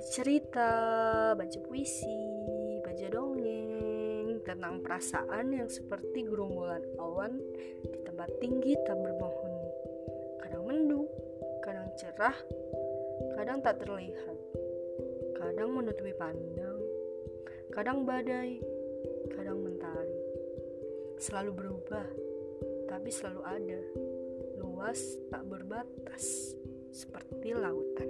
cerita baca puisi, baca dongeng tentang perasaan yang seperti gerombolan awan di tempat tinggi tak berpenghuni. Kadang mendung, kadang cerah, kadang tak terlihat, kadang menutupi pandang, kadang badai, kadang mentari. Selalu berubah, tapi selalu ada, luas tak berbatas, seperti lautan.